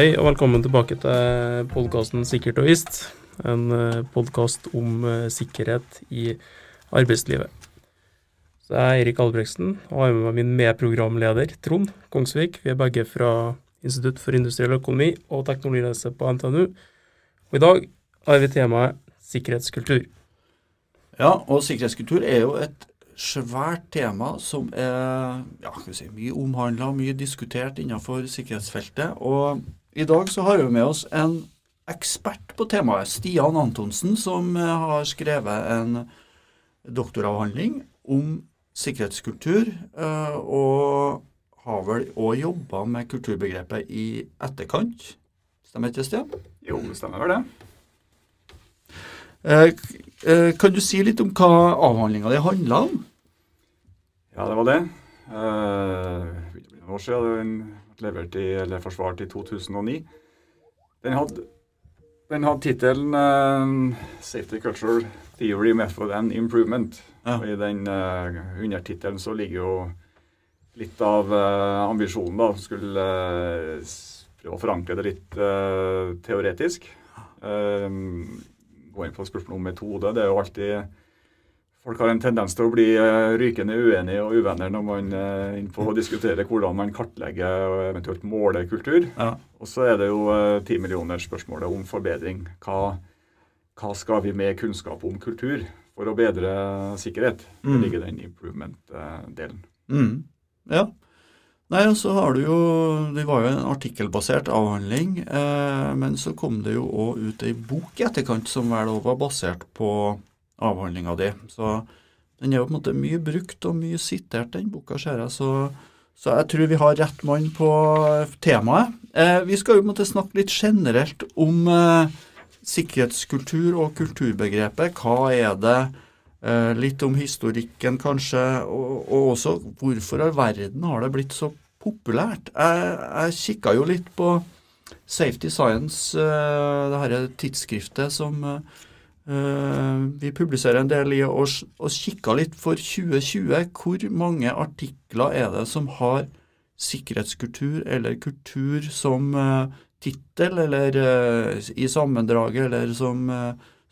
Hei og velkommen tilbake til podkasten Sikkert og visst. En podkast om eh, sikkerhet i arbeidslivet. Så Jeg er Eirik Albregsen, og har med meg min medprogramleder Trond Kongsvik. Vi er begge fra Institutt for industriell økonomi og teknologiledelse på NTNU. Og I dag har vi temaet sikkerhetskultur. Ja, og sikkerhetskultur er jo et svært tema som er ja, si, mye omhandla, mye diskutert innenfor sikkerhetsfeltet. Og i dag så har vi med oss en ekspert på temaet, Stian Antonsen, som eh, har skrevet en doktoravhandling om sikkerhetskultur, eh, og har vel òg jobba med kulturbegrepet i etterkant. Stemmer ikke det, Stian? Jo, det stemmer vel det. Eh, kan du si litt om hva avhandlinga di handla om? Ja, det var det. Noen år siden. Levert i, eller forsvart i 2009. Den hadde, den hadde tittelen uh, 'Safety Culture Theory Method and Improvement'. Ja. Og I den uh, undertittelen så ligger jo litt av uh, ambisjonen. da, Skulle uh, prøve å forankre det litt teoretisk. gå inn på spørsmålet om metode. Det er jo alltid Folk har en tendens til å bli uh, rykende uenige og uvenner når man er uh, inne på å diskutere hvordan man kartlegger og eventuelt måler kultur. Ja. Og så er det jo ti uh, millioner spørsmålet om forbedring. Hva, hva, skal vi med kunnskap om kultur for å bedre sikkerhet? Mm. Det ligger den improvement-delen. Mm. Ja. Nei, og så har du jo Det var jo en artikkelbasert avhandling, eh, men så kom det jo òg ut ei bok i etterkant som vel òg var basert på avhandlinga di. Så den er jo på en måte mye brukt og mye sitert, den boka, ser jeg. Så, så, jeg tror vi har rett mann på temaet. Eh, vi skal jo på en måte snakke litt generelt om eh, sikkerhetskultur og kulturbegrepet. Hva er det? Eh, litt om historikken, kanskje, og, og også hvorfor i verden har det blitt så populært. Jeg, jeg kikka jo litt på Safety Science, eh, det her tidsskriftet som eh, vi publiserer en del i og, og kikka litt for 2020. Hvor mange artikler er det som har sikkerhetskultur eller kultur som uh, tittel, eller uh, i sammendraget, eller som,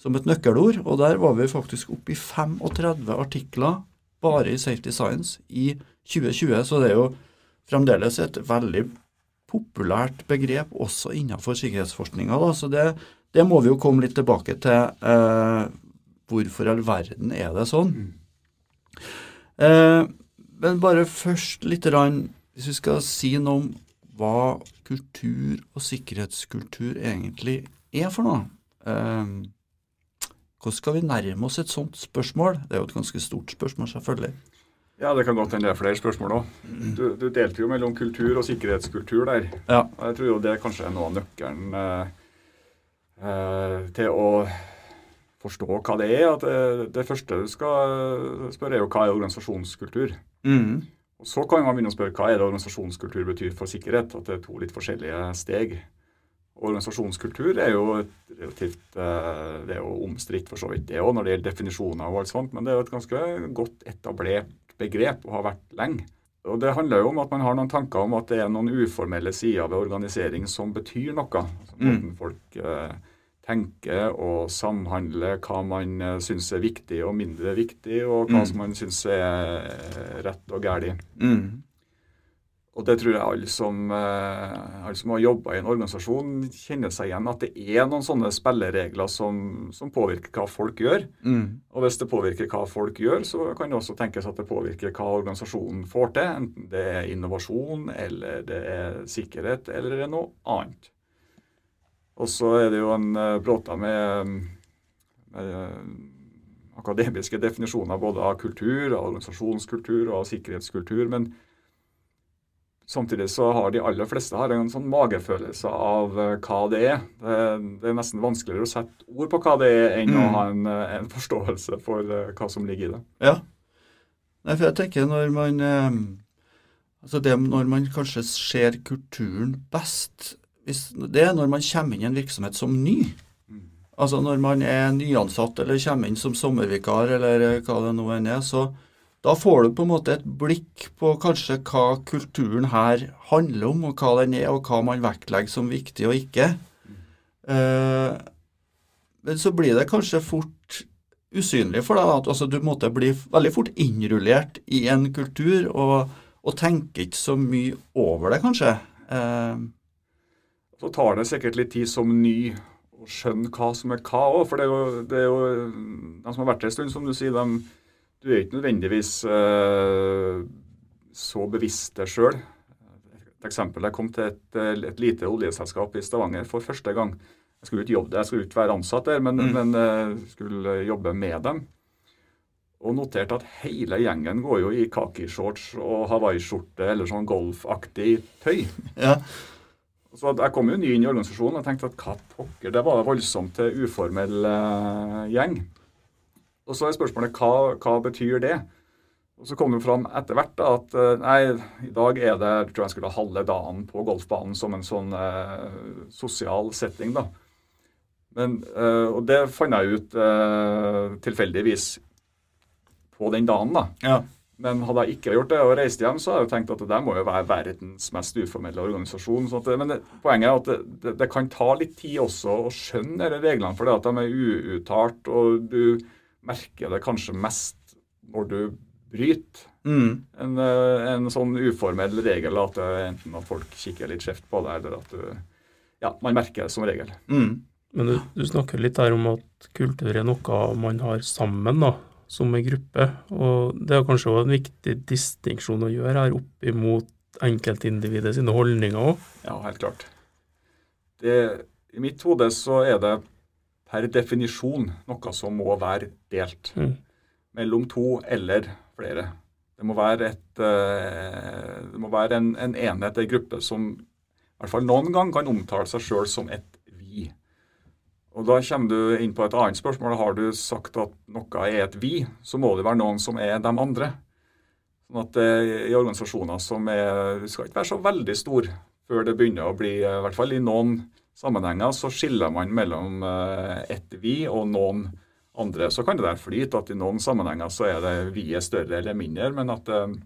som, et nøkkelord? Og der var vi faktisk oppe i 35 artikler bare i Safety Science i 2020. Så det er jo fremdeles et veldig populært begrep også innenfor sikkerhetsforskninga. Så det det må vi jo komme litt tilbake til. Eh, hvorfor i all verden er det sånn? Eh, men bare først litt rann, Hvis vi skal si noe om hva kultur og sikkerhetskultur egentlig er for noe. Eh, hvordan skal vi nærme oss et sånt spørsmål? Det er jo et ganske stort spørsmål, selvfølgelig. Ja, det kan godt hende det er flere spørsmål òg. Du, du, delte jo mellom kultur og sikkerhetskultur der. Ja. Jeg tror jo det kanskje er noe av nøkkelen Eh, til å forstå hva det er. at det, det, første du skal spørre, er jo hva er organisasjonskultur. Mm. Og Så kan man begynne å spørre hva er det organisasjonskultur betyr for sikkerhet. At det er to litt forskjellige steg. Organisasjonskultur er jo relativt eh, det er jo omstridt for så vidt, det òg, når det gjelder definisjoner og alt sånt. Men det er jo et ganske godt etablert begrep og har vært lenge. Og Det handler jo om at man har noen tanker om at det er noen uformelle sider ved organisering som betyr noe. Altså, mm. folk eh, tenker og samhandler, hva man uh, syns er viktig og mindre viktig, og hva mm. som man syns er eh, rett og galt. Mm. Og det tror jeg alle som, uh, alle som har jobba i en organisasjon, kjenner seg igjen. At det er noen sånne spilleregler som, som påvirker hva folk gjør. Mm. Og hvis det påvirker hva folk gjør, så kan det også tenkes at det påvirker hva organisasjonen får til. Enten det er innovasjon, eller det er sikkerhet, eller det er noe annet. Og så er det jo en eh, bråta med, med uh, akademiske definisjoner både av kultur, av organisasjonskultur og av sikkerhetskultur. Men samtidig så har de aller fleste har en sånn magefølelse av uh, hva det er. Det, det, er nesten vanskeligere å sette ord på hva det er, enn mm. å ha en, en forståelse for hva som ligger i det. Ja. Nei, for jeg tenker når man Altså det når man kanskje ser kulturen best det er når man kommer inn i en virksomhet som ny. Altså når man er nyansatt eller kommer inn som sommervikar eller hva det nå enn er, så, da får du på en måte et blikk på kanskje hva kulturen her handler om, og hva den er, og hva man vektlegger som viktig og ikke. Eh, men så blir det kanskje fort usynlig for deg. at altså, Du måtte bli veldig fort innrullert i en kultur, og, og tenker ikke så mye over det, kanskje. Eh, så tar det sikkert litt tid som ny å skjønne hva som er hva òg. For det er, jo, det er, jo, de som har vært der en stund, som du sier, de, du er ikke nødvendigvis uh, så bevisst det sjøl. Et eksempel. Jeg kom til et, et, lite oljeselskap i Stavanger for første gang. Jeg skulle ikke jobbe der, jeg skulle ikke være ansatt der, men, mm. men uh, skulle jobbe med dem. Og noterte at hele gjengen går jo i kakishorts og hawaiiskjorte eller sånn golfaktig tøy. Ja. Så Jeg kom jo ny inn i organisasjonen og tenkte at hva pokker, det var voldsomt til uformell gjeng. Og så er spørsmålet hva, hva betyr det? Og Så kom det fram etter hvert at eh, nei, i dag er det jeg tror jeg skulle ha halve dagen på golfbanen som en sånn eh, sosial setting. da. Men, eh, og det fant jeg ut eh, tilfeldigvis på den dagen. da. Ja. Men hadde jeg ikke gjort det og reist hjem, så hadde jeg tenkt at det der må jo være verdens mest uformelle organisasjon. Sånn det, men det, poenget er at det, det, det, kan ta litt tid også å skjønne disse reglene, for det at de er uuttalt. og du merker det kanskje mest når du bryter mm. en, eh, en, sånn uformell regel, at det er enten at folk kikker litt skjevt på deg, eller at du Ja, man merker det som regel. Mm. Men du, du, snakker litt her om at kultur er noe man har sammen, da, som en gruppe. Og det er kanskje også en viktig distinksjon å gjøre her opp imot enkeltindividet sine holdninger òg? Ja, helt klart. Det, I mitt hode så er det per definisjon noe som må være delt mm. mellom to eller flere. Det må være, et, uh, det må være en, en, enhet, en gruppe, som i hvert fall noen gang kan omtale seg sjøl som et vi. Og Da kommer du inn på et annet spørsmål. Har du sagt at noe er et vi, så må det være noen som er de andre. Sånn at det I organisasjoner som er, skal ikke være så veldig store før det begynner å bli, i hvert fall i noen sammenhenger så skiller man mellom eh, et vi og noen andre. Så kan det der flyte at i noen sammenhenger så er det vi er større eller mindre, men at det, eh,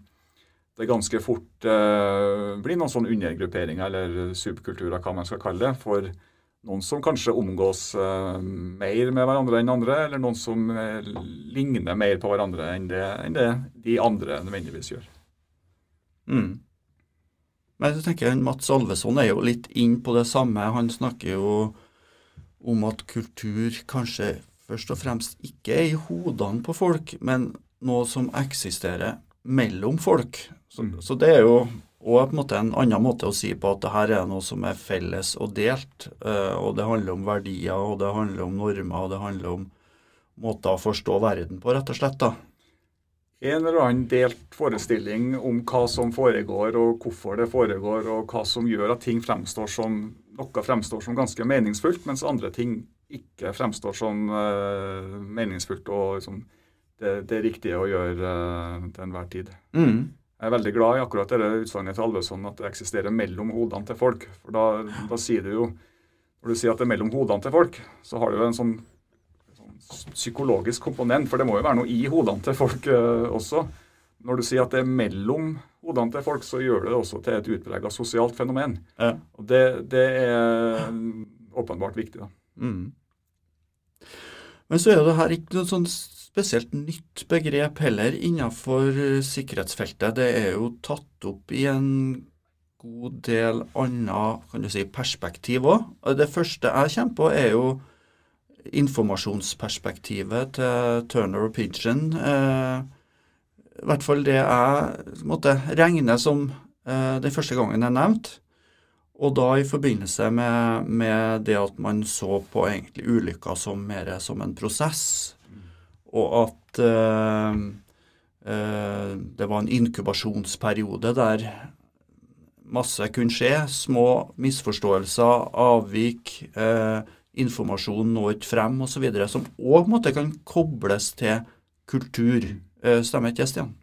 det ganske fort uh, blir noen sånne undergrupperinger eller subkulturer, hva man skal kalle det, for noen som kanskje omgås uh, mer med hverandre enn andre, eller noen som uh, ligner mer på hverandre enn det, enn det de andre nødvendigvis gjør. Mm. Men så tenker jeg Mats Alveson er jo litt inn på det samme. Han snakker jo om at kultur kanskje først og fremst ikke er i hodene på folk, men noe som eksisterer mellom folk. Så, mm. så det er jo òg på en en annen måte å si på at det her er noe som er felles og delt. Uh, og det handler om verdier, og det handler om normer, og det handler om måter å forstå verden på, rett og slett. da en eller annen delt forestilling om hva som foregår, og hvorfor det foregår, og hva som gjør at ting fremstår som noe fremstår som ganske meningsfullt, mens andre ting ikke fremstår som uh, meningsfullt og liksom, det, det riktige å gjøre uh, til enhver tid. Mm. Jeg er veldig glad i akkurat det utsagnet til Alvesson, at det eksisterer mellom hodene til folk. For da, da sier du jo Når du sier at det er mellom hodene til folk, så har du jo en sånn psykologisk komponent, for det må jo være noe i hodene til folk uh, også. Når du sier at det er mellom hodene til folk, så gjør det det også til et utprega sosialt fenomen. Ja. Og det, det, er åpenbart viktig. da. Mm. Men så er det her ikke noe sånn spesielt nytt begrep heller innenfor sikkerhetsfeltet. Det er jo tatt opp i en god del andre si, perspektiv òg. Det første jeg kommer på, er jo informasjonsperspektivet til Turner og Pigeon. Eh, I hvert fall det jeg måtte regne som eh, den første gangen jeg nevnte. Og da i forbindelse med, med, det at man så på egentlig ulykker som mer som en prosess, og at eh, eh, det var en inkubasjonsperiode der masse kunne skje. Små misforståelser, avvik. Eh, informasjon når ikke frem osv., som òg kan kobles til kultur. Eh, stemmer ikke det, Stian?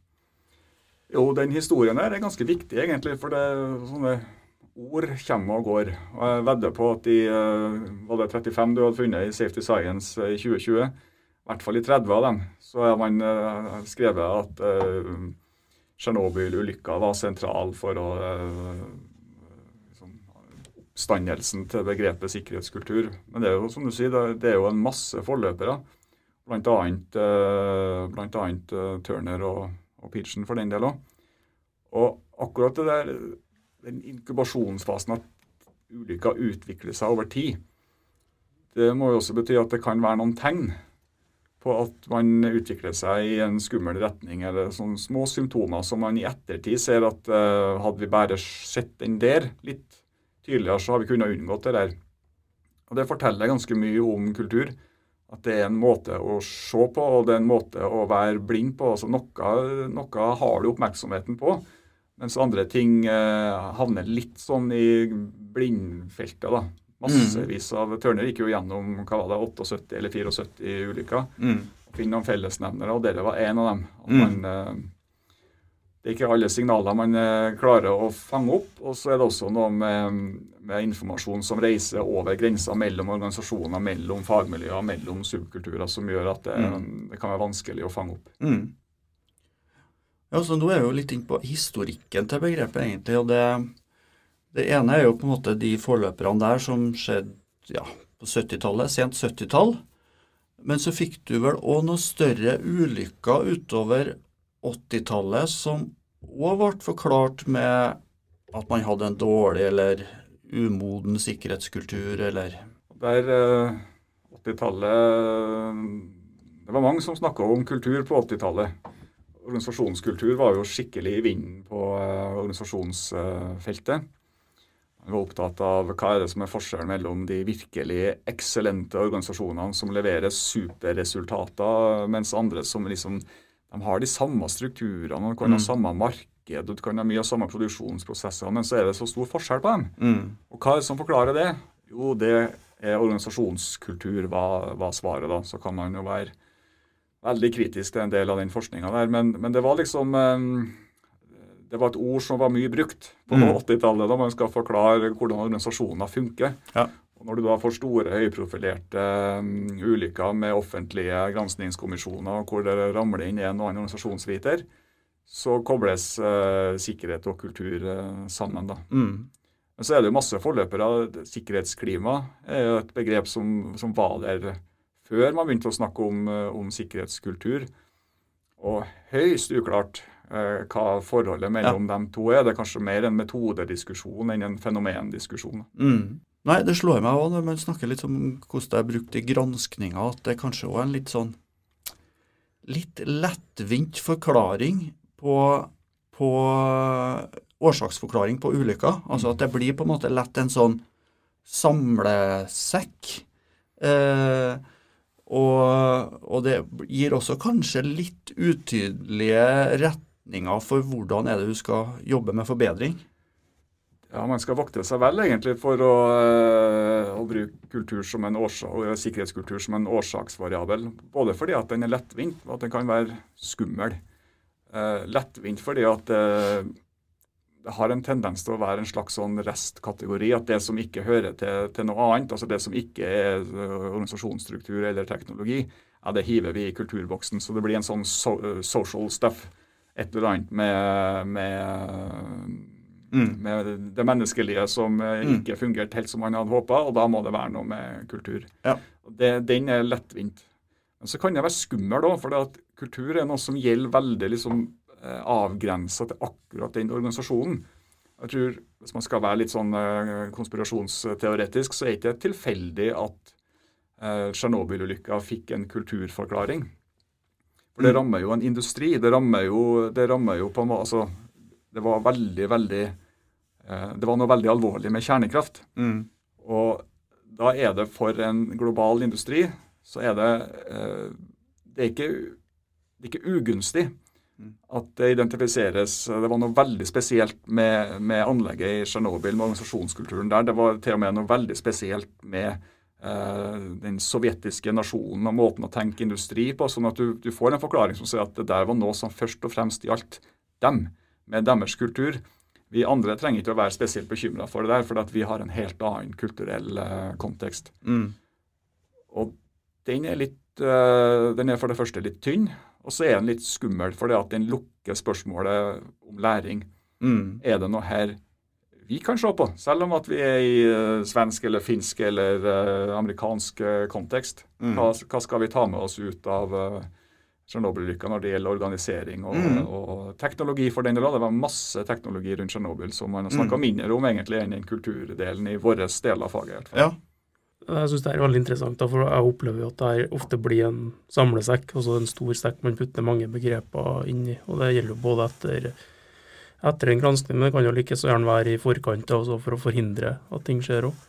Jo, den historien her er ganske viktig, egentlig. For det, sånne ord kommer og går. Og Jeg vedder på at de eh, var det 35 du hadde funnet i Safety Science eh, i 2020, i hvert fall i 30 av dem, så har man skrevet at Tsjernobyl-ulykka var sentral for å oppstandelsen til begrepet sikkerhetskultur. Men det er jo som du sier, det, er jo en masse forløpere. Blant annet, blant annet Turner og, og Pidgeon for den del òg. Og akkurat det der, den inkubasjonsfasen at ulykker utvikler seg over tid, det må jo også bety at det kan være noen tegn på at man utvikler seg i en skummel retning, eller sånne små symptomer som man i ettertid ser at uh, hadde vi bare sett den der litt tydeligere, så har vi kunnet unngått det der. Og Det forteller ganske mye om kultur. At det er en måte å se på, og det er en måte å være blind på. altså Noe, noe har du oppmerksomheten på, mens andre ting eh, havner litt sånn i blindfeltet. da. Massevis av Tørner gikk jo gjennom hva var det, 78 eller 74 ulykker. Mm. Finne noen fellesnevnere, og dette var en av dem. at Man, eh, det er ikke alle signaler man eh, klarer å fange opp. Og så er det også noe med, med informasjon som reiser over grenser mellom organisasjoner, mellom fagmiljøer, mellom subkulturer, som gjør at det, mm. det kan være vanskelig å fange opp. Mm. Ja, så Nå er vi jo litt inne på historikken til begrepet, egentlig. og det det ene er jo på en måte de forløperne der som skjedde ja, på 70-tallet, sent 70-tall. Men så fikk du vel òg noen større ulykker utover 80-tallet som òg ble forklart med at man hadde en dårlig eller umoden sikkerhetskultur, eller Der eh, 80-tallet Det var mange som snakka om kultur på 80-tallet. Organisasjonskultur var jo skikkelig i vinden på eh, organisasjonsfeltet. Vi var opptatt av hva er det som er forskjellen mellom de virkelig eksellente organisasjonene som leverer superresultater, mens andre som liksom de har de samme strukturene, de kan mm. ha samme marked, du kan ha mye av samme produksjonsprosesser, men så er det så stor forskjell på dem. Mm. Og hva er det som forklarer det? Jo, det er organisasjonskultur, var svaret. da. Så kan man jo være veldig kritisk til en del av den forskninga der, men, men, det var liksom um, det var et ord som var mye brukt på mm. 80-tallet da man skal forklare hvordan organisasjoner funker. Ja. Og når du da får store, høyprofilerte um, ulykker med offentlige granskningskommisjoner hvor det ramler inn en og annen organisasjonsviter, så kobles eh, sikkerhet og kultur eh, sammen. da. Mm. Men så er det jo masse forløpere. Sikkerhetsklima er jo et begrep som, som var der før man begynte å snakke om, uh, om sikkerhetskultur. Og høyst uklart Eh, hva forholdet mellom ja. dem to er. Det er kanskje mer en metodediskusjon enn en fenomendiskusjon. Mm. Nei, det slår meg òg når man snakker litt om hvordan det er brukt i granskninga, at det kanskje òg er en litt sånn litt lettvint forklaring på, på årsaksforklaring på ulykker. Altså at det blir på en måte lett en sånn samlesekk. Eh, og, og, det gir også kanskje litt utydelige retninger for hvordan er det du skal jobbe med forbedring? Ja, Man skal vokte seg vel egentlig for å, eh, å bruke som årsak, sikkerhetskultur som en årsaksvariabel. Både fordi at den er lettvint, og at den kan være skummel. Eh, lettvint fordi at eh, det har en tendens til å være en slags sånn restkategori. At det som ikke hører til, til noe annet, altså det som ikke er eh, organisasjonsstruktur eller teknologi, ja, det hiver vi i kulturboksen. Så det blir en sånn so social stuff et eller annet med, med, mm. med det menneskelige som eh, mm. ikke fungerte helt som man hadde håpa, og da må det være noe med kultur. Ja. Det, den er lettvint. Men så kan det være skummel òg, for kultur er noe som gjelder veldig liksom, eh, avgrensa til akkurat den organisasjonen. Jeg tror Hvis man skal være litt sånn eh, konspirasjonsteoretisk, så er det ikke tilfeldig at Tsjernobyl-ulykka fikk en kulturforklaring. For det mm. rammer jo en industri. Det rammer jo, det rammer jo på en måte altså, Det var veldig, veldig eh, Det var noe veldig alvorlig med kjernekraft. Mm. Og da er det for en global industri så er det eh, Det er ikke, det er ikke ugunstig mm. at det identifiseres Det var noe veldig spesielt med, med anlegget i Tsjernobyl, med organisasjonskulturen der. Det var til og med noe veldig spesielt med Eh, den sovjetiske nasjonen og måten å tenke industri på. Sånn at du, du, får en forklaring som sier at det der var noe som først og fremst gjaldt dem, med deres kultur. Vi andre trenger ikke å være spesielt bekymra for det der, for vi har en helt annen kulturell uh, kontekst. Mm. Og den er, litt, uh, den er for det første litt tynn, og så er den litt skummel fordi at den lukker spørsmålet om læring. Mm. Er det noe her vi kan se på, selv om at vi er i uh, svensk eller finsk eller amerikansk kontekst? Mm. Hva, hva, skal vi ta med oss ut av uh, Tsjernobyl-ulykka når det gjelder organisering og, mm. og, teknologi for den del. Det var masse teknologi rundt Tsjernobyl som man har snakka mm. mindre om egentlig enn den kulturdelen i vår del av faget. Ja. Jeg syns det er veldig interessant, for jeg opplever jo at det ofte blir en samlesekk, altså en stor sekk man putter mange begreper inn i. og Det gjelder jo både etter, etter en granskning, men det kan jo like så gjerne være i forkant også for å forhindre at ting skjer òg.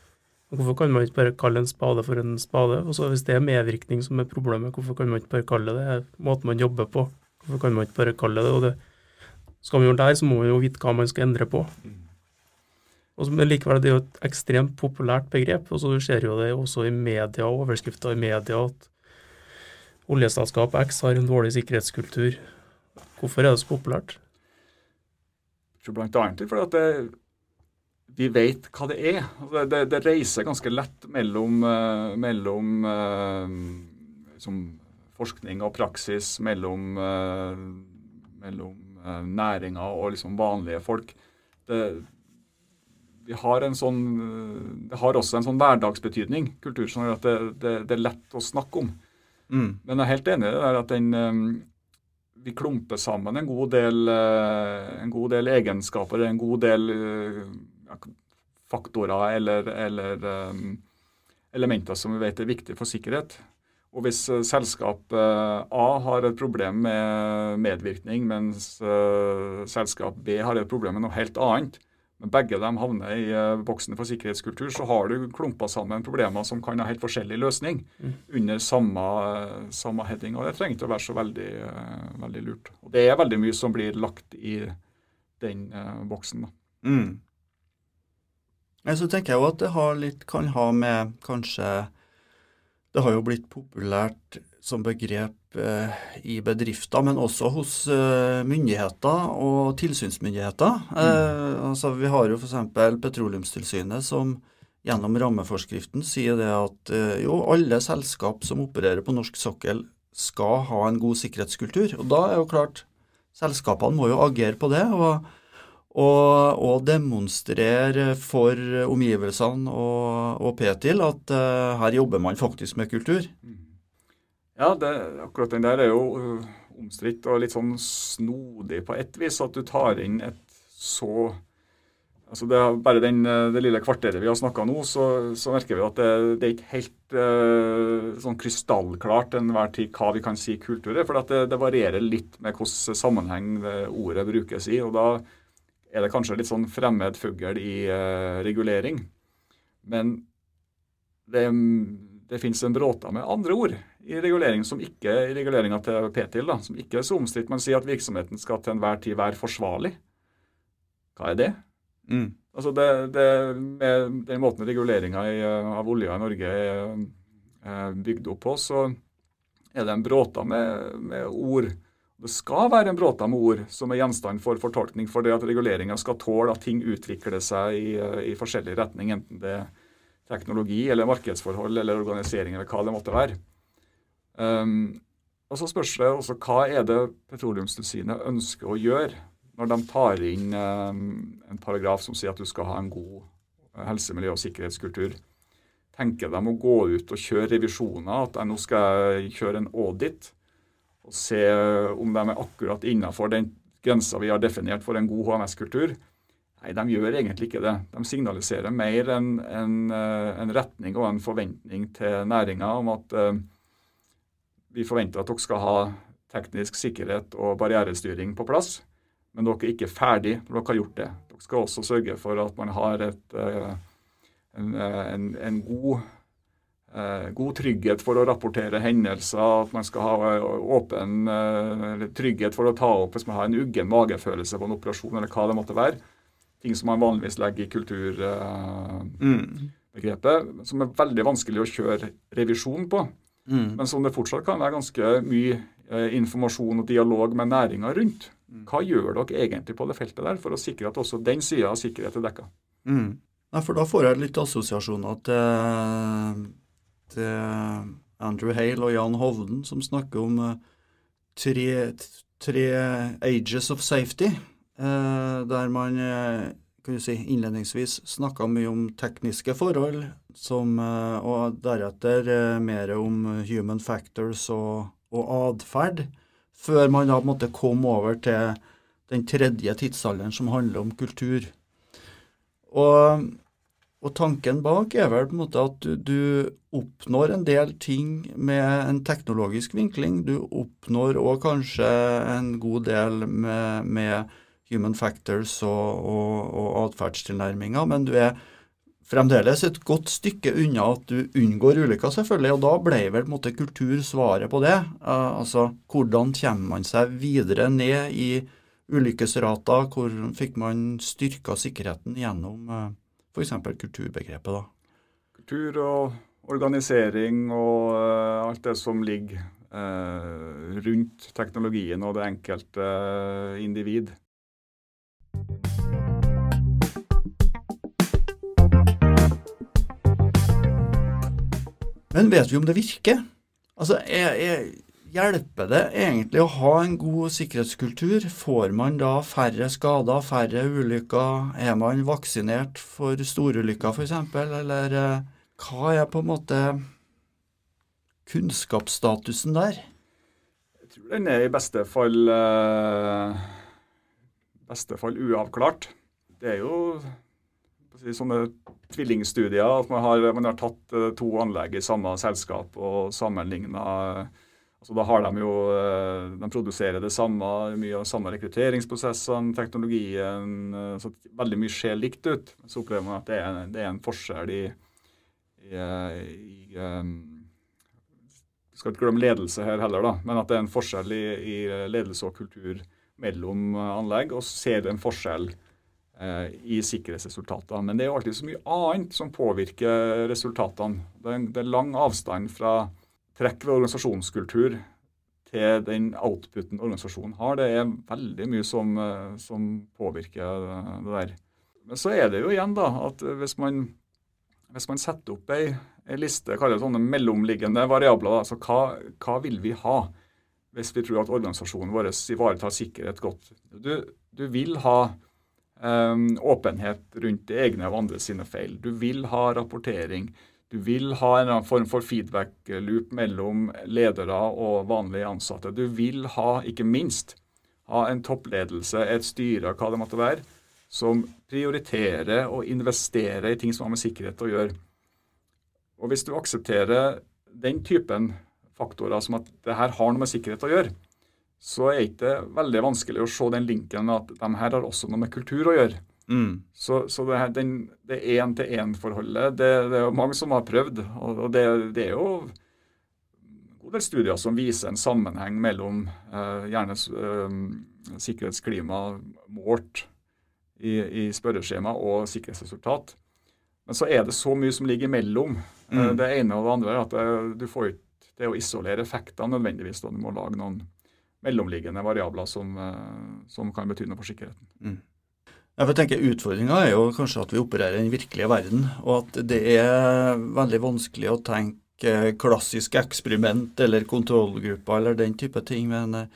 Hvorfor kan man ikke bare kalle en spade for en spade? Og så hvis det er medvirkning som er problemet, hvorfor kan man ikke bare kalle det måten man jobber på? Hvorfor kan man ikke bare kalle det og det? Skal man gjøre det her, så må man jo vite hva man skal endre på. Og men likevel, det er jo et ekstremt populært begrep. og så Du ser jo det også i media, overskrifter i media, at oljeselskap X har en dårlig sikkerhetskultur. Hvorfor er det så populært? Jeg tror blant annet fordi at det vi vet hva det er. Det, det, det reiser ganske lett mellom, uh, mellom liksom forskning og praksis, mellom, uh, mellom næringa og liksom vanlige folk. Det, vi har en sånn, det har også en sånn hverdagsbetydning, kultur, som at det, det, det, er lett å snakke om. Mm. Men jeg er helt enig i det der at den, vi klumper sammen en god del, en god del egenskaper, en god del faktorer eller, eller um, elementer som vi vet er viktige for sikkerhet. Og Hvis uh, selskap uh, A har et problem med medvirkning, mens uh, selskap B har et problem med noe helt annet, men begge dem havner i boksen for sikkerhetskultur, så har du klumpa sammen problemer som kan ha helt forskjellig løsning mm. under samme, samme, heading. og Det trenger ikke å være så veldig, veldig, lurt. Og Det er veldig mye som blir lagt i den boksen. da. Mm. Så tenker jeg jo at det litt, kan ha med kanskje Det har jo blitt populært som begrep eh, i bedrifter, men også hos eh, myndigheter og tilsynsmyndigheter. Mm. Eh, altså, vi har jo f.eks. Petroleumstilsynet som gjennom rammeforskriften sier det at eh, jo, alle selskap som opererer på norsk sokkel skal ha en god sikkerhetskultur. Og da er jo klart, selskapene må jo agere på det. og og, og demonstrere for omgivelsene og, og Petil at uh, her jobber man faktisk med kultur. Ja, det, akkurat den der er jo uh, omstridt og litt sånn snodig på ett vis. At du tar inn et så altså det er Bare den, uh, det lille kvarteret vi har snakka nå, så, så, merker vi at det, det er ikke helt uh, sånn krystallklart enhver tid hva vi kan si kultur er. For det, det varierer litt med hvilken sammenheng ordet brukes i. og da er det kanskje litt sånn fremmed fugl i uh, regulering. Men det, det fins en bråta med andre ord i regulering som ikke i reguleringa til PTIL, da, som ikke er så omstridt. Man sier at virksomheten skal til enhver tid være forsvarlig. Hva er det? Mm. Altså det, det, Med den måten reguleringa av olja i Norge er bygd opp på, så er det en bråta med, med ord det skal være en bråta med ord som er gjenstand for fortolkning, for det at reguleringa skal tåle at ting utvikler seg i, i, forskjellig retning, enten det er teknologi eller markedsforhold eller organisering eller hva det måtte være. Um, og Så spørs det også hva er det Petroleumstilsynet ønsker å gjøre når de tar inn um, en paragraf som sier at du skal ha en god helse-, miljø- og sikkerhetskultur. Tenker de å gå ut og kjøre revisjoner, at nå skal jeg kjøre en audit? Og se om de er akkurat innenfor den grensa vi har definert for en god HMS-kultur. Nei, de gjør egentlig ikke det. De signaliserer mer en, en, eh, en retning og en forventning til næringa om at uh, vi forventer at dere skal ha teknisk sikkerhet og barrierestyring på plass, men dere er ikke ferdig når dere har gjort det. Dere skal også sørge for at man har et, uh, en, en, god Eh, god trygghet for å rapportere hendelser, at man skal ha eh, åpen eh, trygghet for å ta opp hvis man har en uggen magefølelse på en operasjon, eller hva det måtte være. Ting som man vanligvis legger i kulturbegrepet, mm. som er veldig vanskelig å kjøre revisjon på. Mm. Men som det fortsatt kan være ganske mye informasjon og dialog med næringa rundt. Mm. Hva gjør dere egentlig på det feltet der for å sikre at også den sida av sikkerhet er dekka? Mm. Nei, for da får jeg litt assosiasjoner til Eh, Andrew Hale og Jan Hovden, som snakker om uh, tre, tre, ages of safety, uh, der man kan si, innledningsvis snakka mye om tekniske forhold, som, og deretter mer om human factors og, og atferd, før man da på en kom over til den tredje tidsalderen som handler om kultur. Og, og, tanken bak er vel på en måte at du, du, oppnår en del ting med en teknologisk vinkling. Du oppnår òg kanskje en god del med, med human factors og, og, og atferdstilnærminger, men du er fremdeles et godt stykke unna at du unngår ulykker, selvfølgelig. Og da ble vel på en måte kultur svaret på det. Uh, altså hvordan kommer man seg videre ned i ulykkesrater, hvor fikk man styrka sikkerheten gjennom uh, f.eks. kulturbegrepet? da? Kultur og organisering og uh, alt det som ligger uh, rundt teknologien og det enkelte uh, individ. Men vet vi om det virker? Altså, jeg, jeg Hjelper det egentlig å ha en god sikkerhetskultur? Får man da færre skader, færre ulykker? Er man vaksinert for storulykker f.eks.? Eller eh, hva er på en måte kunnskapsstatusen der? Jeg tror den er i beste fall, uh, beste fall uavklart. Det er jo sånne tvillingstudier at man har, man har tatt uh, to anlegg i samme selskap og sammenligna uh, Altså, da har de jo eh, De produserer det samme, mye av samme rekrutteringsprosessene, teknologien eh, så Veldig mye ser likt ut. Så opplever man at det er, det er en forskjell i, i, eh, i skal ikke glemme ledelse her heller, da, men at det er en forskjell i, i ledelse og kultur mellom anlegg. Og ser en forskjell i sikkerhetsresultatene. Men det er jo alltid så mye annet som påvirker resultatene. Det er, det er lang avstand fra trekk ved organisasjonskultur til den outputen organisasjonen har. Det er veldig mye som, eh, som påvirker det der. Men så er det jo igjen da, at hvis man, hvis man setter opp ei, ei liste, kaller det sånne mellomliggende variabler, altså hva, hva, vil vi ha hvis vi tror at organisasjonen vår ivaretar sikkerhet godt? Du, du vil ha um, åpenhet rundt egne og andre sine feil. Du vil ha rapportering. Du vil ha en annen form for feedback-loop mellom ledere og vanlige ansatte. Du vil ha, ikke minst, ha en toppledelse, et styre, hva det måtte være, som prioriterer og investerer i ting som har med sikkerhet å gjøre. Og Hvis du aksepterer den typen faktorer som at det her har noe med sikkerhet å gjøre, så er det ikke veldig vanskelig å se den linken at de her har også noe med kultur å gjøre. Mm. Så, så, det, her, den, det én-til-én-forholdet, det, det, er mange som har prøvd. Og, det, det er jo en god del studier som viser en sammenheng mellom eh, gjerne eh, sikkerhetsklima målt i, i spørreskjema og sikkerhetsresultat. Men så er det så mye som ligger imellom eh, mm. det ene og det andre. at det, eh, du får ikke det å isolere effektene nødvendigvis. Da. Du må lage noen mellomliggende variabler som, eh, som kan bety noe for sikkerheten. Mm. Jeg tenker Utfordringa er jo kanskje at vi opererer i den virkelige verden, og at det er veldig vanskelig å tenke klassisk eksperiment eller kontrollgrupper eller den type ting. Men eh,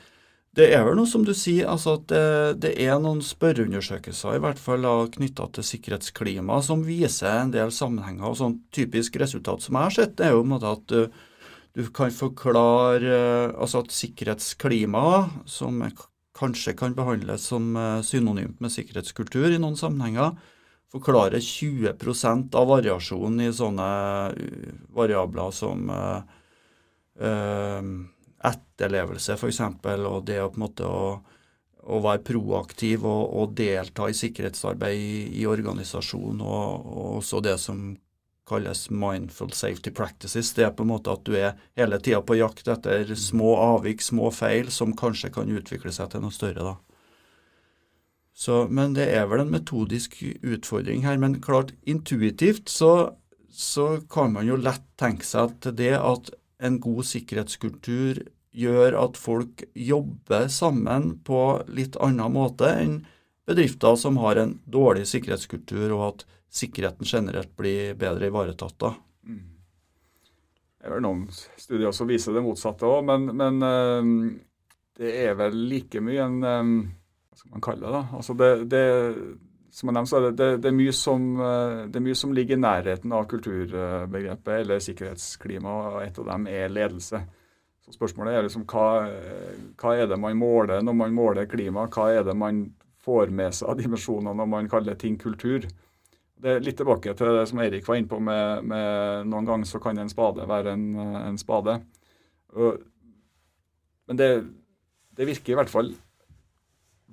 det er vel noe som du sier, altså at det, det er noen spørreundersøkelser i hvert fall knytta til sikkerhetsklima som viser en del sammenhenger. og sånn Typisk resultat som jeg har sett, er jo at du, du kan forklare altså at sikkerhetsklima, som kanskje kan behandles som eh, synonymt med sikkerhetskultur i noen sammenhenger, forklarer 20% av variasjonen i sånne eh, variabler som uh, etterlevelse, f.eks., og det å på en måte å, å være proaktiv og, og, delta i sikkerhetsarbeid i, i organisasjonen, og, og, også det som kalles mindful safety practices. Det er på en måte at du er hele tida på jakt etter små avvik, små feil, som kanskje kan utvikle seg til noe større. da. Så, men det er vel en metodisk utfordring her. Men klart, intuitivt så, så kan man jo lett tenke seg at det at en god sikkerhetskultur gjør at folk jobber sammen på litt annen måte enn bedrifter som har en dårlig sikkerhetskultur, og at sikkerheten generelt blir bedre ivaretatt da. Det er vel noen studier som viser det motsatte òg, men, men um, det er vel like mye en um, Hva skal man kalle det? da? Altså det, det som jeg nevnte, så er det, det, er som, det, er mye som, ligger i nærheten av kulturbegrepet eller sikkerhetsklima, og et av dem er ledelse. Så Spørsmålet er liksom hva, hva er det man måler når man måler klima? Hva er det man får med seg dimensjonene når man kaller ting kultur? Det er litt tilbake til det som Eirik var inne på med, med noen ganger så kan en spade være en, en spade. Og, men det, det, virker i hvert fall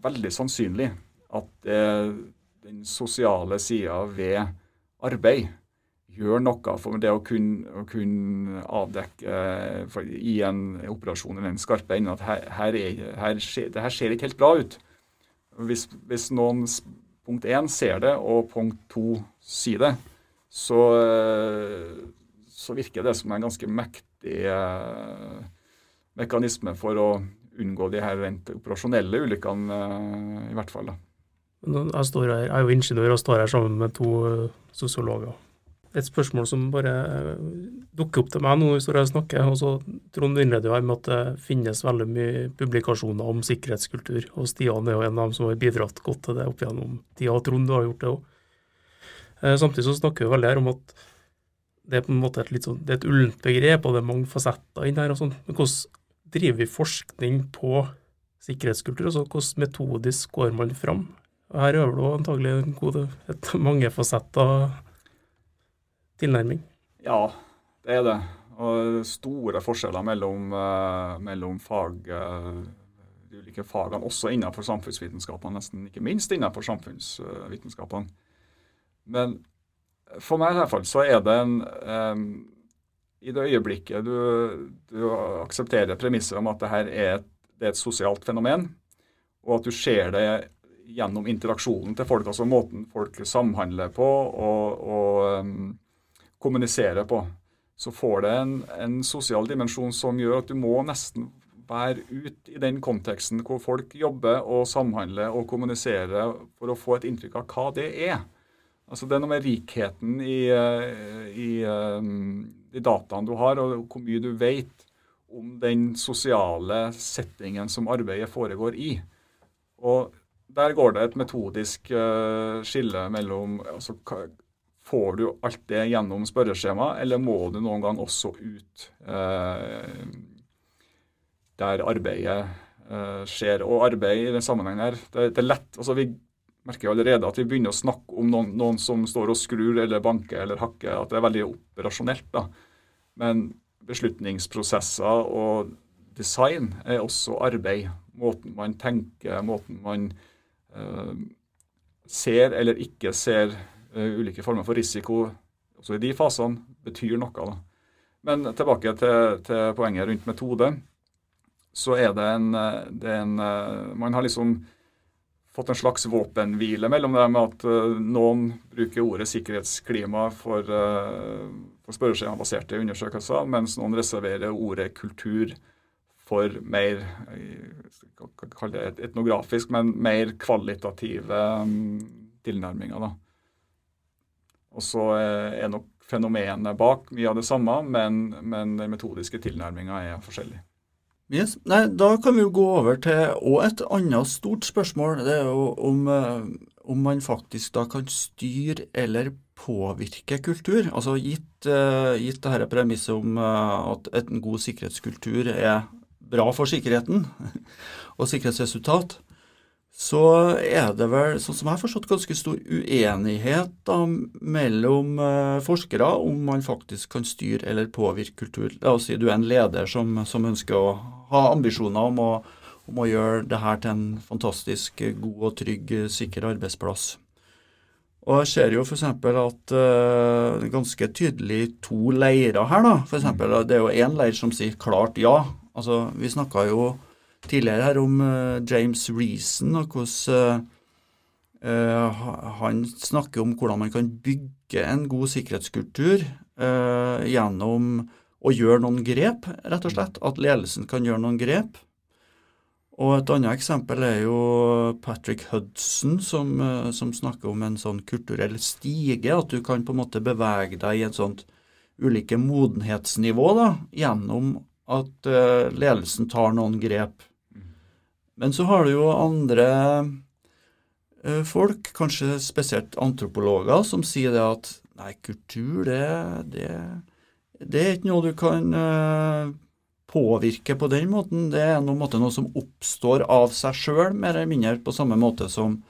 veldig sannsynlig at det, den sosiale sida ved arbeid gjør noe for det å kunne, å kunne avdekke for, i en operasjon eller en skarpe ende at her, her, er, her skjer, det her ser ikke helt bra ut. Hvis, hvis noen punkt én ser det, og punkt to sier det, så, eh, så, virker det som en ganske mektig eh, mekanisme for å unngå de her rent operasjonelle ulykkene, eh, i hvert fall. da. Jeg, står her, jeg er jo ingeniør og står her sammen med to sosiologer et spørsmål som bare eh, dukker opp til meg nå når her og snakker. og så Trond innleder jo med at det finnes veldig mye publikasjoner om sikkerhetskultur. og Stian er jo en av dem som har bidratt godt til det opp gjennom tida. Trond, du har gjort det òg. Eh, samtidig så snakker vi veldig her om at det er på en måte et litt sånn, det er et ullent begrep, og det er mange fasetter inn her. og sånn. Men hvordan driver vi forskning på sikkerhetskultur? altså Hvordan metodisk går man fram? Her øver du antagelig en god, et mange fasetter tilnærming? Ja, det er det. Og store forskjeller mellom, uh, mellom fag, uh, de ulike fagene, også innenfor samfunnsvitenskapene, nesten ikke minst innenfor samfunnsvitenskapene. Men for meg i hvert fall så er det en um, I det øyeblikket du, du aksepterer premisset om at det her er et, det er et sosialt fenomen, og at du ser det gjennom interaksjonen til folk, altså måten folk samhandler på, og, og um, kommuniserer på, så får det en, en sosial dimensjon som gjør at du må nesten være ut i den konteksten hvor folk jobber og samhandler og kommuniserer for å få et inntrykk av hva det er. Altså Det er noe med rikheten i, eh, i, eh, i dataene du har, og hvor mye du vet om den sosiale settingen som arbeidet foregår i. Og Der går det et metodisk uh, skille mellom altså, Får du alt det gjennom spørreskjema, eller må du noen gang også ut eh, der arbeidet eh, skjer? Og arbeid i den sammenhengen her, det, det, er lett altså Vi merker jo allerede at vi begynner å snakke om noen, noen, som står og skrur eller banker eller hakker, at det er veldig operasjonelt. da. Men beslutningsprosesser og design er også arbeid. Måten man tenker, måten man eh, ser eller ikke ser ulike former for risiko også i de fasene betyr noe. Da. Men tilbake til, til, poenget rundt metode. Så er det en, det er en uh, Man har liksom fått en slags våpenhvile mellom det med at noen bruker ordet sikkerhetsklima for, for spørreskjemabaserte undersøkelser, mens noen reserverer ordet kultur for mer kall det etnografisk, men mer kvalitative um, tilnærminger. da. Og så eh, er nok fenomenet bak mye av det samme, men, men den metodiske tilnærminga er forskjellig. Yes. Nei, da kan vi jo gå over til et annet stort spørsmål. Det er jo om, eh, om man faktisk da kan styre eller påvirke kultur. Altså gitt, uh, gitt dette premisset om at en god sikkerhetskultur er bra for sikkerheten og sikkerhetsresultat, så er det vel, sånn som jeg har forstått, ganske stor uenighet da, mellom uh, forskere om man faktisk kan styre eller påvirke kultur. La oss si du er en leder som, som ønsker å ha ambisjoner om å, om å, gjøre det her til en fantastisk god og trygg, sikker arbeidsplass. Og jeg ser jo f.eks. at det er ganske tydelig to leirer her. da. For eksempel, det er jo én leir som sier klart ja. Altså, Vi snakka jo tidligere her om uh, James Reason og hvordan uh, han snakker om hvordan man kan bygge en god sikkerhetskultur gjennom å gjøre noen grep, rett og slett. At ledelsen kan gjøre noen grep. Og et annet eksempel er jo Patrick Hudson, som, som, snakker om en sånn kulturell stige. At du kan på en måte bevege deg i et sånt ulike modenhetsnivå da, gjennom at ledelsen tar noen grep. Men så har du jo andre uh, folk, kanskje spesielt antropologer, som sier det at nei, kultur, det, det, det er ikke noe du kan uh, påvirke på den måten. Det er noe, måte, noe som oppstår av seg sjøl, mer eller mindre på samme måte som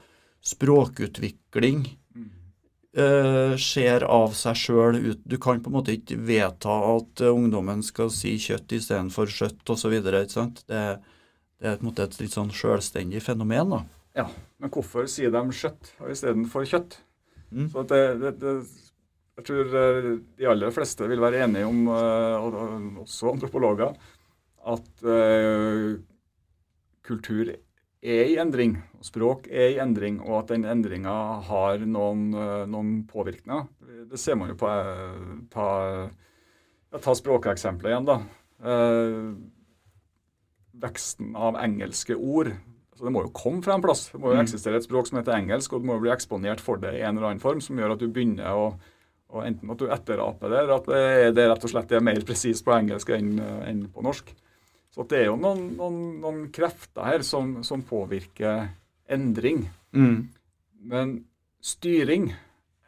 språkutvikling uh, skjer av seg sjøl. Du kan på en måte ikke vedta at ungdommen skal si kjøtt istedenfor skjøtt osv. Det, det er måte et litt sånn sjølstendig fenomen. da. Ja, men hvorfor sier de skjøtt istedenfor kjøtt? Mm. Så det, det, det, jeg tror eh, de aller fleste vil være enige om, eh, også antropologer, at uh, kultur er i endring, og språk er i endring, og at den endringa har noen, eh, noen, påvirkninger. Det ser man jo på eh, Ta, ta språkeksempelet igjen, da. Eh, veksten av engelske ord. Så det må jo komme fra en plass. Det må jo mm. eksistere et språk som heter engelsk, og du må jo bli eksponert for det i en eller annen form, som gjør at du begynner å og Enten at du etteraper det, eller at det, det rett og slett er mer presist på engelsk enn, enn på norsk. Så det er jo noen, noen, noen krefter her som, som påvirker endring. Mm. Men styring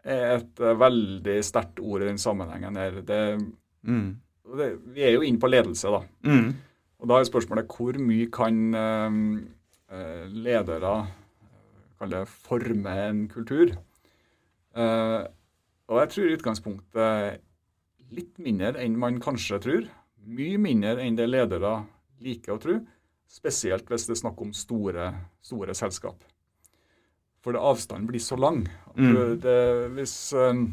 er et uh, veldig sterkt ord i den sammenhengen her. Det, mm. det, vi er jo inne på ledelse, da. Mm. Og da er spørsmålet hvor mye kan eh, ledere kalle det forme en kultur? Eh, og jeg tror i utgangspunktet litt mindre enn man kanskje tror. Mye mindre enn det ledere liker å tro. Spesielt hvis det er snakk om store, store selskap. For det, avstanden blir så lang. Mm. Det, hvis, um,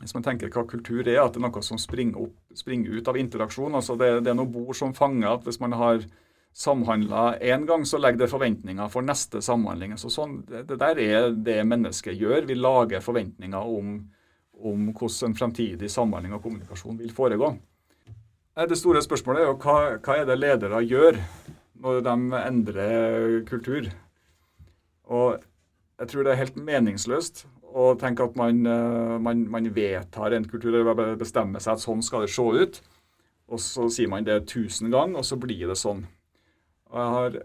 hvis, man tenker hva kultur er, at det er noe som springer, opp, springer ut av interaksjon. altså det, det er noe bord som fanger at hvis man har samhandla én gang, så legger det forventninger for neste samhandling. Så sånn, det, det, der er det mennesket gjør. Vi lager forventninger om, om hvordan en fremtidig samhandling og kommunikasjon vil foregå. Det store spørsmålet er jo hva, hva er det ledere gjør når de endrer kultur? Og jeg tror det er helt meningsløst å tenke at man, eh, man, man vedtar en kultur eller bestemmer seg at sånn skal det se ut. Og så sier man det tusen ganger, og så blir det sånn. Og jeg har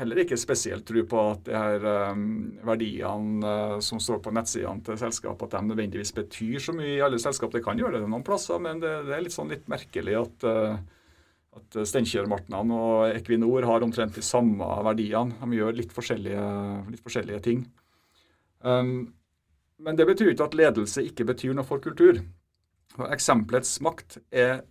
heller ikke spesielt tro på at de her um, verdiene uh, som står på nettsidene til selskap, at de nødvendigvis betyr så mye i alle selskap. Det kan gjøre det noen plasser, men det, det er litt sånn litt merkelig at, at Steinkjer-Martnan og Equinor har omtrent de samme verdiene. De gjør litt forskjellige, litt forskjellige ting. Um, men det betyr ikke at ledelse ikke betyr noe for kultur. Og Eksempelets makt er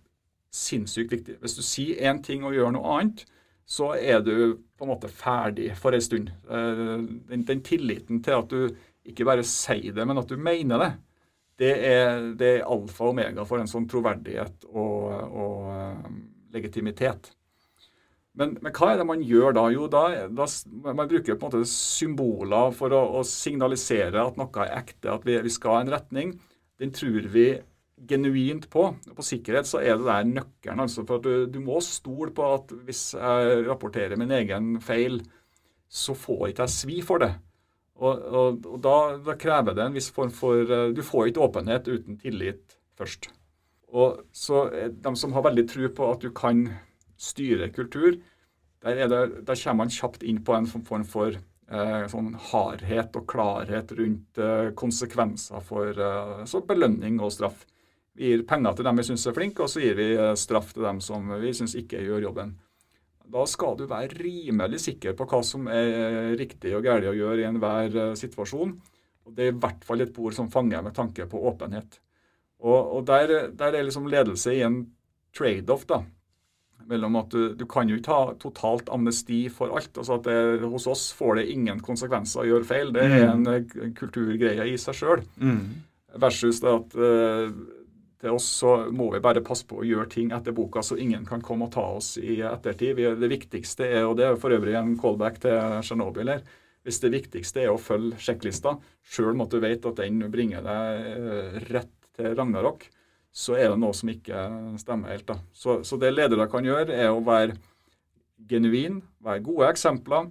sinnssykt viktig. Hvis du sier én ting og gjør noe annet, så er du på en måte ferdig for en stund. Eh, den, den, tilliten til at du ikke bare sier det, men at du mener det, det er, det er alfa og omega for en sånn troverdighet og, og uh, legitimitet. Men, men, hva er det man gjør da? Jo, da, da man bruker på en måte symboler for å, å signalisere at noe er ekte, at vi, vi skal ha en retning. Den tror vi genuint på. På sikkerhet så er det der nøkkelen. altså for du, du, må stole på at hvis jeg rapporterer min egen feil, så får ikke jeg svi for det. Og, og, og da, da, krever det en viss form for eh, Du får ikke åpenhet uten tillit først. Og så De som har veldig tro på at du kan styre kultur, der, det, der kommer man kjapt inn på en form for eh, sånn hardhet og klarhet rundt eh, konsekvenser for eh, belønning og straff. Vi gir penger til dem vi syns er flinke, og så gir vi eh, straff til dem som vi syns ikke gjør jobben. Da skal du være rimelig sikker på hva som er riktig og galt å gjøre i enhver eh, situasjon. Og Det er i hvert fall et bord som fanger med tanke på åpenhet. Og, og der, der, er liksom ledelse i en trade-off. da, mellom at du, du, kan jo ikke ha totalt amnesti for alt. altså at det, Hos oss får det ingen konsekvenser å gjøre feil. Det er mm. en, en kulturgreie i seg sjøl. Mm. Versus det at uh, til oss så må vi bare passe på å gjøre ting etter boka, så ingen kan komme og ta oss i ettertid. Vi, det viktigste er, og det er for øvrig en callback til Tsjernobyl her, hvis det viktigste er å følge sjekklista, sjøl om du vet at den bringer deg eh, rett til Ragnarok, så er det noe som ikke stemmer helt. da. Så, så det ledere kan gjøre, er å være genuin, være gode eksempler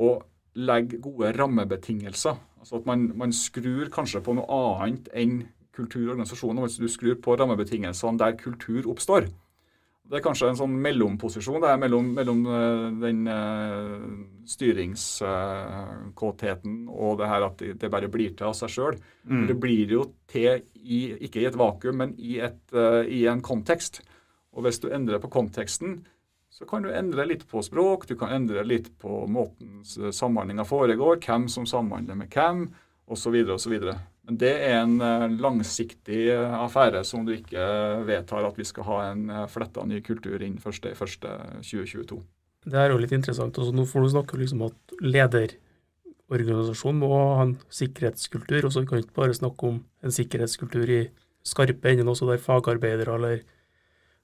og legge gode rammebetingelser. Altså at man, man skrur kanskje på noe annet enn kultur og du skrur på rammebetingelsene der kultur oppstår. Det er kanskje en sånn mellomposisjon det er mellom, mellom uh, den uh, styringskåtheten uh, og det her at det, det, bare blir til av seg sjøl. Mm. Det blir jo til i, ikke i et vakuum, men i, et, uh, i, en kontekst. Og hvis du endrer på konteksten, så kan du endre litt på språk, du kan endre litt på måten samhandlinga foregår, hvem som samhandler med hvem, osv. osv. Det er en eh, langsiktig eh, affære som du ikke vedtar at vi skal ha en eh, fletta ny kultur inn 1.1.2022. Det er jo litt interessant. Altså, nå får du snakke liksom at lederorganisasjonen må ha en sikkerhetskultur. og så kan ikke bare snakke om en sikkerhetskultur i skarpe enden også der fagarbeidere eller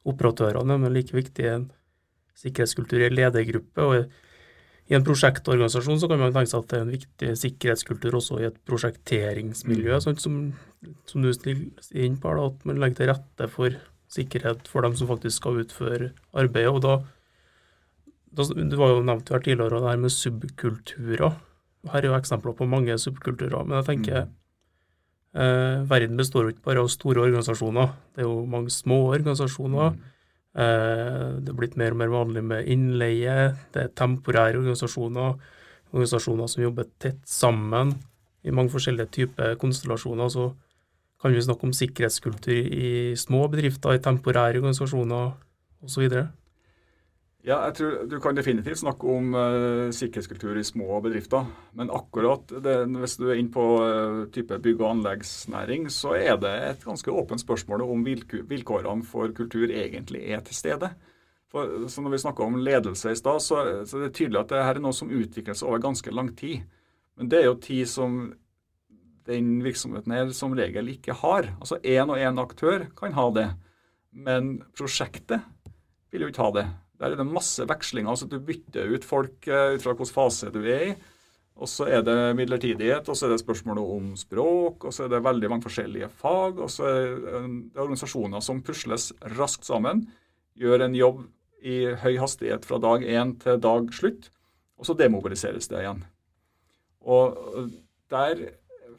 operatørene, men like viktig en sikkerhetskultur i ledergruppe. og i en prosjektorganisasjon så kan man tenke seg at det er en viktig sikkerhetskultur også i et prosjekteringsmiljø, mm. sånn som, som, du stiller inn på, da, at man legger til rette for sikkerhet for dem som faktisk skal utføre arbeidet. og da, da Du var jo nevnt her tidligere det her med subkulturer. Her er jo eksempler på mange subkulturer. Men jeg tenker mm. eh, verden består jo ikke bare av store organisasjoner. Det er jo mange små organisasjoner. Mm det er blitt mer og mer vanlig med innleie. Det er temporære organisasjoner. Organisasjoner som jobber tett sammen i mange forskjellige typer konstellasjoner. Så kan vi snakke om sikkerhetskultur i små bedrifter, i temporære organisasjoner osv. Ja, jeg tror Du kan definitivt snakke om uh, sikkerhetskultur i små bedrifter. Men akkurat det, hvis du er inne på uh, type bygg- og anleggsnæring, så er det et ganske åpent spørsmål om vilkårene for kultur egentlig er til stede. For, så når vi snakker om ledelse i stad, så, så er det tydelig at dette er noe som utvikles over ganske lang tid. Men det er jo tid som den virksomheten her som regel ikke har. Altså én og én aktør kan ha det, men prosjektet vil jo ikke ha det. Der er det masse vekslinger. altså Du bytter ut folk eh, ut fra hvilken fase du er i. Og så er det midlertidighet, og så er det spørsmålet om språk, og så er det veldig mange forskjellige fag. Og så er det organisasjoner som pusles raskt sammen, gjør en jobb i høy hastighet fra dag én til dag slutt, og så demobiliseres det igjen. Og der,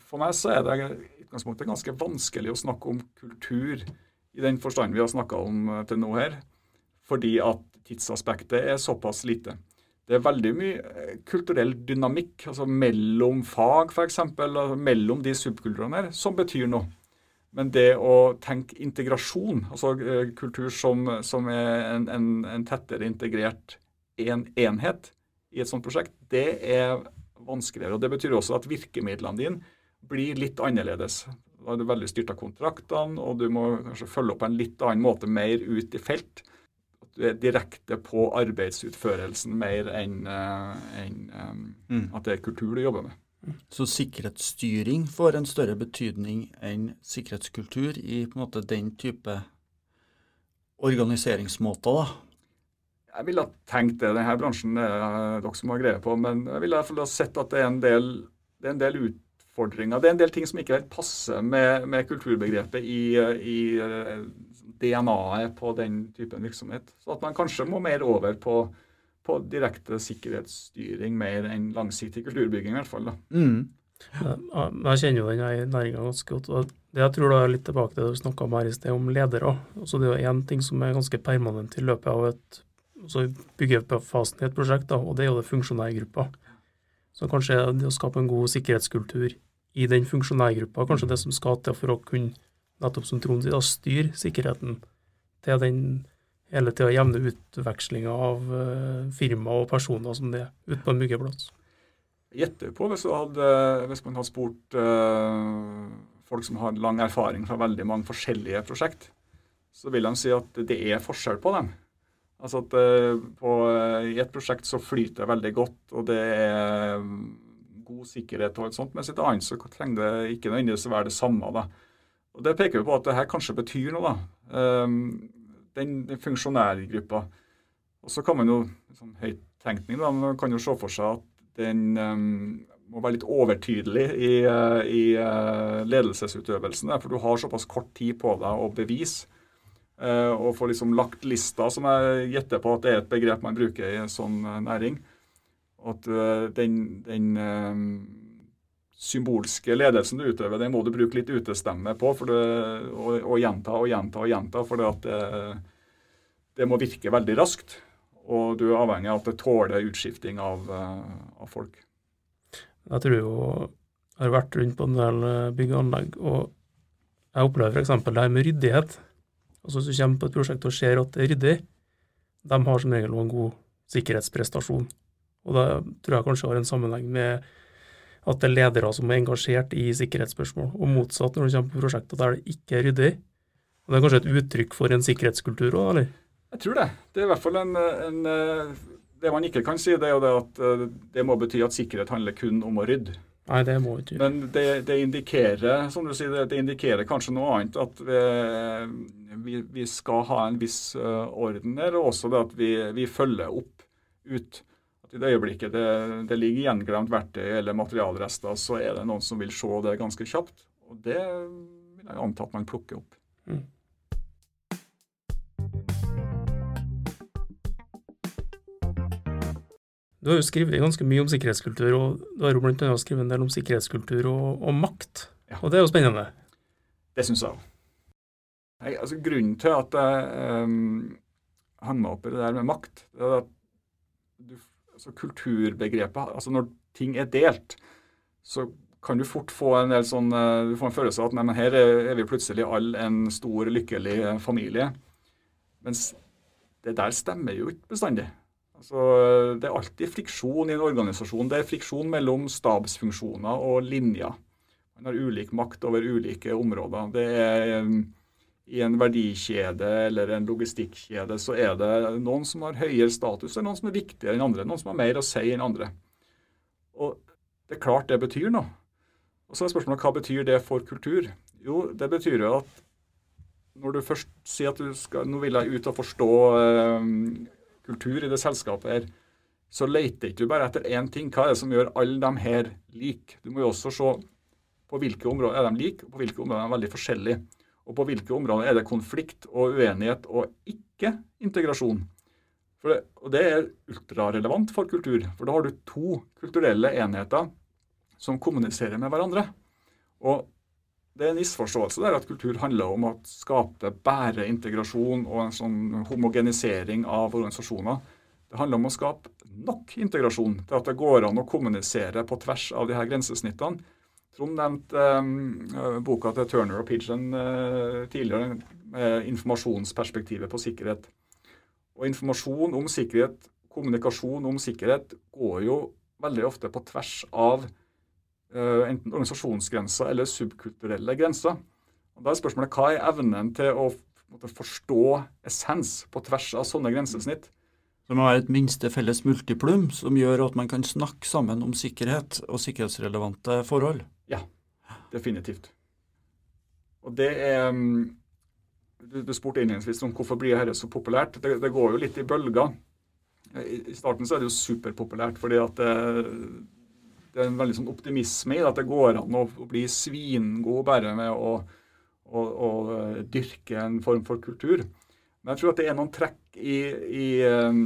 for meg så er det i utgangspunktet ganske vanskelig å snakke om kultur i den forstand vi har snakka om til nå her, fordi at tidsaspektet er såpass lite. Det er veldig mye eh, kulturell dynamikk altså mellom fag, f.eks., altså mellom de subkulturene her, som betyr noe. Men det å tenke integrasjon, altså eh, kultur som, som er en, en, en, tettere integrert en enhet i et sånt prosjekt, det er vanskeligere. og Det betyr også at virkemidlene dine blir litt annerledes. Da er du veldig styrt av kontraktene, og du må kanskje følge opp på en litt annen måte, mer ut i felt direkte på arbeidsutførelsen mer enn eh, en, um, mm. at det er kultur du jobber med. Så sikkerhetsstyring får en større betydning enn sikkerhetskultur i på en måte den type organiseringsmåter, da? Jeg ville ha tenkt det. Denne bransjen det er dere som har greie på. Men jeg ville ha sett at det er en del, det er en del utfordringer. Det er en del ting som ikke helt passer med, med kulturbegrepet i, i DNA-et på den typen virksomhet. Så at man kanskje må mer over på, på direkte sikkerhetsstyring mer enn langsiktig kulturbygging, i hvert fall. da. Mm. Jeg kjenner jo den næringa ganske godt. og det Jeg tror da er litt tilbake til det du snakka om her i sted, om ledere. Altså det er jo én ting som er ganske permanent i løpet av et altså byggefasen i et prosjekt, da, og det er jo det funksjonærgruppa. Så kanskje det å skape en god sikkerhetskultur i den funksjonærgruppa kanskje det som skal til for å kunne nettopp som Trond sier, styre sikkerheten til den hele tida jevne utvekslinga av uh, firma og personer som det er ute på en byggeplass. Gjetter på hvis, hadde, hvis, man hadde spurt uh, folk som har lang erfaring fra veldig mange forskjellige prosjekt, så vil de si at det er forskjell på dem. Altså at uh, på, I et prosjekt så flyter det veldig godt, og det er god sikkerhet og alt sånt, mens i et annet så trenger det ikke nødvendigvis være det samme. da. Og Det peker jo på at det her kanskje betyr noe, da. Um, den, den funksjonærgruppa. Og så kan man jo sånn høyttenkning, da, man kan jo se for seg at den um, må være litt overtydelig i, i uh, ledelsesutøvelsen. For du har såpass kort tid på deg å bevise. Uh, og få liksom lagt lista, som jeg gjetter på at det er et begrep man bruker i en sånn næring. Og at den, den symbolske ledelsen du utøver, den må du bruke litt utestemme på for det, og, og, gjenta og gjenta og gjenta. For det, det, må virke veldig raskt. Og du er avhengig av at det tåler utskifting av, uh, av folk. Jeg tror jo jeg har vært rundt på en del eh, bygg og anlegg, og jeg opplever f.eks. det her med ryddighet. Altså Hvis du kommer på et prosjekt og ser at det er ryddig, de har som regel en god sikkerhetsprestasjon. Og det tror jeg kanskje har en sammenheng med at det er ledere som er engasjert i sikkerhetsspørsmål, og motsatt når det kommer på prosjekter der det ikke er ryddig. Og Det er kanskje et uttrykk for en sikkerhetskultur òg, eller? Jeg tror det. Det er i hvert fall en, en, Det man ikke kan si, det er jo det at eh, det må bety at sikkerhet handler kun om å rydde. Nei, det må ikke. Men det, det, indikerer som du sier, det, indikerer kanskje noe annet. At vi, vi, skal ha en viss uh, orden her, og også det at vi, vi følger opp ut. At I det øyeblikket det, det ligger gjenglemt verktøy eller materialrester, så er det noen som vil se det ganske kjapt. Og det vil jeg anta at man plukker opp. Mm. Du har jo skrevet ganske mye om sikkerhetskultur, og du har jo bl.a. skrevet en del om sikkerhetskultur og, og makt. Ja. Og det er jo spennende. Det syns jeg òg. Altså, grunnen til at jeg um, hang meg opp i det der med makt, det er at du, altså, kulturbegrepet altså Når ting er delt, så kan du fort få en del sånn, eh, du får en følelse av at nei, men her er vi plutselig alle en stor, lykkelig familie. Mens det der stemmer jo ikke bestandig. Altså, det er alltid friksjon i en organisasjon. Det er friksjon mellom stabsfunksjoner og linjer. Man har ulik makt over ulike områder. Det er um, I en verdikjede eller en logistikkjede så er det noen som har høyere status, og noen som er viktigere enn andre. Noen som har mer å si enn andre. Og det er klart det betyr noe. Og så er spørsmålet hva betyr det for kultur? Jo, det betyr jo at når du først sier at du skal, nå vil jeg ut og forstå eh, kultur i det selskapet her, så leter ikke du bare etter én ting. Hva er det som gjør alle de her like? Du må jo også se på hvilke områder er de like, og på hvilke områder er de veldig forskjellige. Og på hvilke områder er det konflikt og uenighet og ikke integrasjon. Det, og det er ultrarelevant for kultur. For da har du to kulturelle enheter som kommuniserer med hverandre. Og det er en misforståelse der at kultur handler om å skape bære integrasjon og en sånn homogenisering av organisasjoner. Det handler om å skape nok integrasjon til at det går an å kommunisere på tvers av de her grensesnittene. Trond nevnte um, boka til Turner og Pigeon uh, tidligere, med informasjonsperspektivet på sikkerhet. Og informasjon om sikkerhet, kommunikasjon om sikkerhet, går jo veldig ofte på tvers av uh, enten organisasjonsgrenser eller subkulturelle grenser. Og Da er spørsmålet hva er evnen til å måtte, forstå essens på tvers av sånne grensesnitt? Det må være et minste felles multiplum som gjør at man kan snakke sammen om sikkerhet og sikkerhetsrelevante forhold. Definitivt. Og det er mm, Du, du spurte innledningsvis om hvorfor blir dette så populært. Det, det, går jo litt i bølger. I, I starten så er det jo superpopulært fordi at det, det er en veldig sånn optimisme i det, at det går an å, å bli svingod bare med å, å, å, eh, dyrke en form for kultur. Men jeg tror at det er noen trekk i, i um,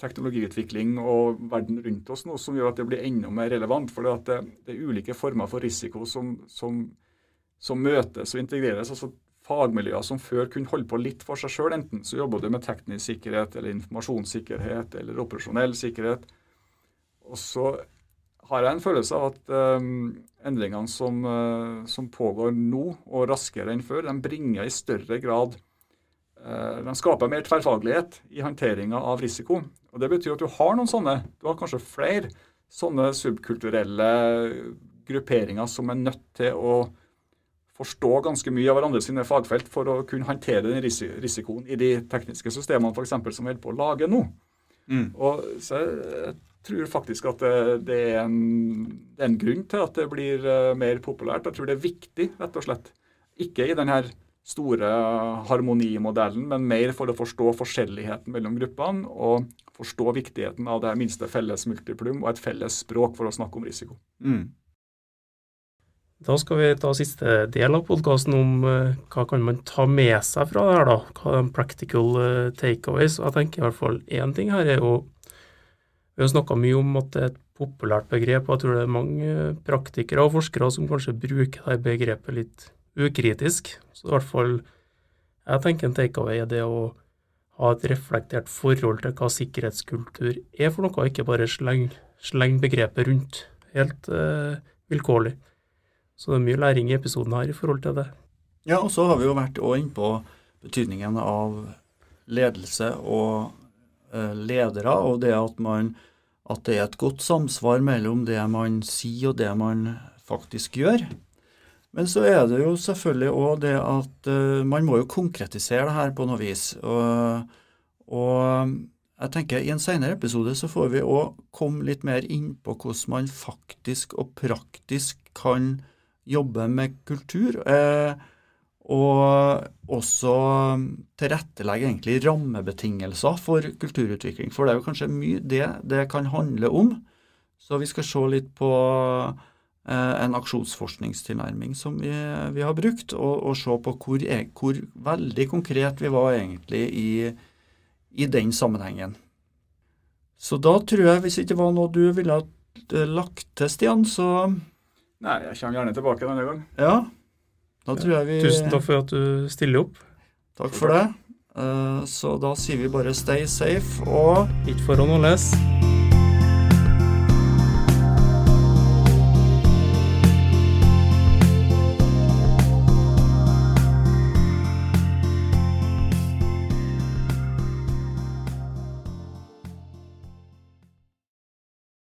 teknologiutvikling og verden rundt oss nå som gjør at det blir enda mer relevant. For det, det, er ulike former for risiko som, som, som møtes og integreres. altså Fagmiljøer som før kunne holde på litt for seg sjøl. Enten så jobber du med teknisk sikkerhet eller informasjonssikkerhet eller operasjonell sikkerhet. Og så har jeg en følelse av at um, endringene som, uh, som, pågår nå, og raskere enn før, de bringer i større grad uh, De skaper mer tverrfaglighet i håndteringa av risiko. Og Det betyr at du har noen sånne, du har kanskje flere sånne subkulturelle grupperinger som er nødt til å forstå ganske mye av hverandre sine fagfelt for å kunne håndtere den risikoen i de tekniske systemene for eksempel, som vi holder på å lage nå. Mm. Og så jeg tror faktisk at det, det, er en, det, er en, grunn til at det blir uh, mer populært. Jeg tror det er viktig, rett og slett. Ikke i denne store harmonimodellen, men mer for å forstå forskjelligheten mellom gruppene og forstå viktigheten av det minste felles multiplum og et felles språk for å snakke om risiko. Mm. Da skal vi ta siste del av podkasten om uh, hva kan man ta med seg fra det her, da. Hva er practical uh, takeaways. Jeg tenker i hvert fall én ting her er jo Vi har snakka mye om at det er et populært begrep, og jeg tror det er mange praktikere og forskere som kanskje bruker det begrepet litt ukritisk. Så i hvert fall jeg tenker en takeaway er det å ha et reflektert forhold til hva sikkerhetskultur er for noe, ikke bare slenge sleng begrepet rundt helt eh, vilkårlig. Så det er mye læring i episoden her i forhold til det. Ja, og så har vi jo vært òg på betydningen av ledelse og eh, ledere, og det at, man, at det er et godt samsvar mellom det man sier og det man faktisk gjør. Men så er det jo selvfølgelig òg det at uh, man må jo konkretisere det her på noe vis. Og, og jeg tenker I en senere episode så får vi òg komme litt mer inn på hvordan man faktisk og praktisk kan jobbe med kultur. Uh, og også tilrettelegge egentlig rammebetingelser for kulturutvikling. For det er jo kanskje mye det det kan handle om. Så vi skal se litt på en aksjonsforskningstilnærming som vi, vi har brukt, og, og se på hvor, hvor, veldig konkret vi var egentlig i i den sammenhengen. Så da tror jeg, hvis det ikke var noe du ville ha eh, lagt til, Stian, så Nei, jeg kommer gjerne tilbake en annen gang. Ja, da tror jeg vi Tusen takk for at du stiller opp. Takk for det. Eh, så da sier vi bare stay safe og Ikke for å nåles.